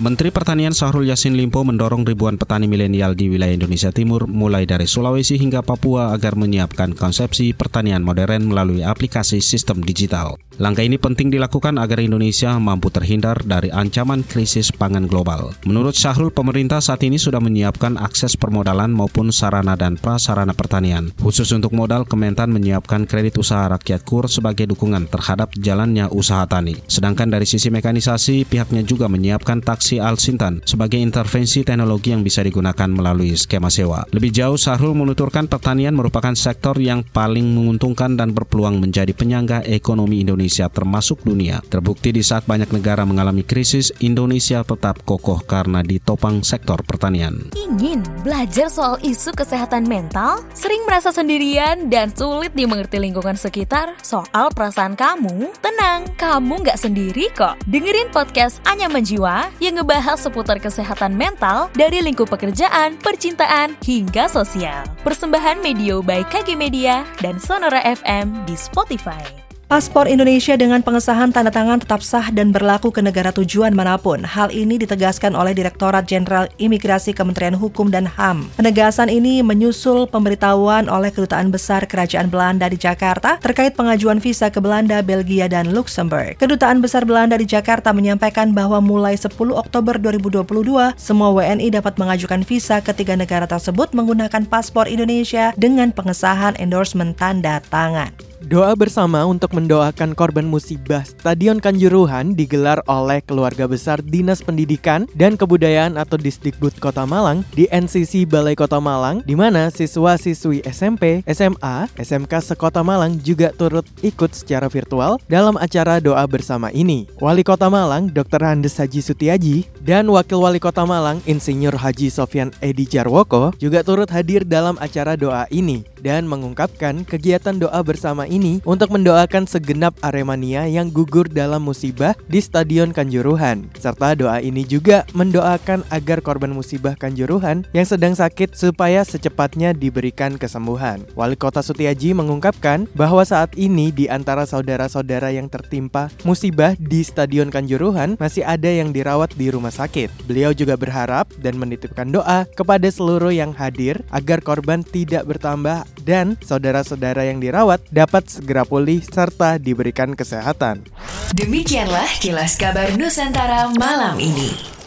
Menteri Pertanian Syahrul Yassin Limpo mendorong ribuan petani milenial di wilayah Indonesia Timur mulai dari Sulawesi hingga Papua agar menyiapkan konsepsi pertanian modern melalui aplikasi sistem digital. Langkah ini penting dilakukan agar Indonesia mampu terhindar dari ancaman krisis pangan global. Menurut Syahrul, pemerintah saat ini sudah menyiapkan akses permodalan maupun sarana dan prasarana pertanian. Khusus untuk modal, Kementan menyiapkan kredit usaha rakyat KUR sebagai dukungan terhadap jalannya usaha tani. Sedangkan dari sisi mekanisasi, pihaknya juga menyiapkan taksi Al-Sintan sebagai intervensi teknologi yang bisa digunakan melalui skema sewa. Lebih jauh, Syahrul menuturkan pertanian merupakan sektor yang paling menguntungkan dan berpeluang menjadi penyangga ekonomi Indonesia termasuk dunia. Terbukti di saat banyak negara mengalami krisis, Indonesia tetap kokoh karena ditopang sektor pertanian. Ingin belajar soal isu kesehatan mental? Sering merasa sendirian dan sulit dimengerti lingkungan sekitar soal perasaan kamu? Tenang, kamu nggak sendiri kok. Dengerin podcast Anya Menjiwa yang ngebahas seputar kesehatan mental dari lingkup pekerjaan, percintaan, hingga sosial. Persembahan Medio by KG Media dan Sonora FM di Spotify. Paspor Indonesia dengan pengesahan tanda tangan tetap sah dan berlaku ke negara tujuan mana pun. Hal ini ditegaskan oleh Direktorat Jenderal Imigrasi Kementerian Hukum dan HAM. Penegasan ini menyusul pemberitahuan oleh Kedutaan Besar Kerajaan Belanda di Jakarta terkait pengajuan visa ke Belanda, Belgia, dan Luxembourg. Kedutaan Besar Belanda di Jakarta menyampaikan bahwa mulai 10 Oktober 2022, semua WNI dapat mengajukan visa ke tiga negara tersebut menggunakan paspor Indonesia dengan pengesahan endorsement tanda tangan. Doa bersama untuk mendoakan korban musibah Stadion Kanjuruhan digelar oleh keluarga besar Dinas Pendidikan dan Kebudayaan atau Disdikbud Kota Malang di NCC Balai Kota Malang di mana siswa-siswi SMP, SMA, SMK sekota Malang juga turut ikut secara virtual dalam acara doa bersama ini. Wali Kota Malang Dr. Handes Haji Sutiaji dan Wakil Wali Kota Malang Insinyur Haji Sofyan Edi Jarwoko juga turut hadir dalam acara doa ini dan mengungkapkan kegiatan doa bersama ini untuk mendoakan segenap Aremania yang gugur dalam musibah di Stadion Kanjuruhan. Serta doa ini juga mendoakan agar korban musibah Kanjuruhan yang sedang sakit supaya secepatnya diberikan kesembuhan. Wali Kota Sutiaji mengungkapkan bahwa saat ini di antara saudara-saudara yang tertimpa musibah di Stadion Kanjuruhan masih ada yang dirawat di rumah sakit. Beliau juga berharap dan menitipkan doa kepada seluruh yang hadir agar korban tidak bertambah dan saudara-saudara yang dirawat dapat segera pulih serta diberikan kesehatan. Demikianlah kilas kabar Nusantara malam ini.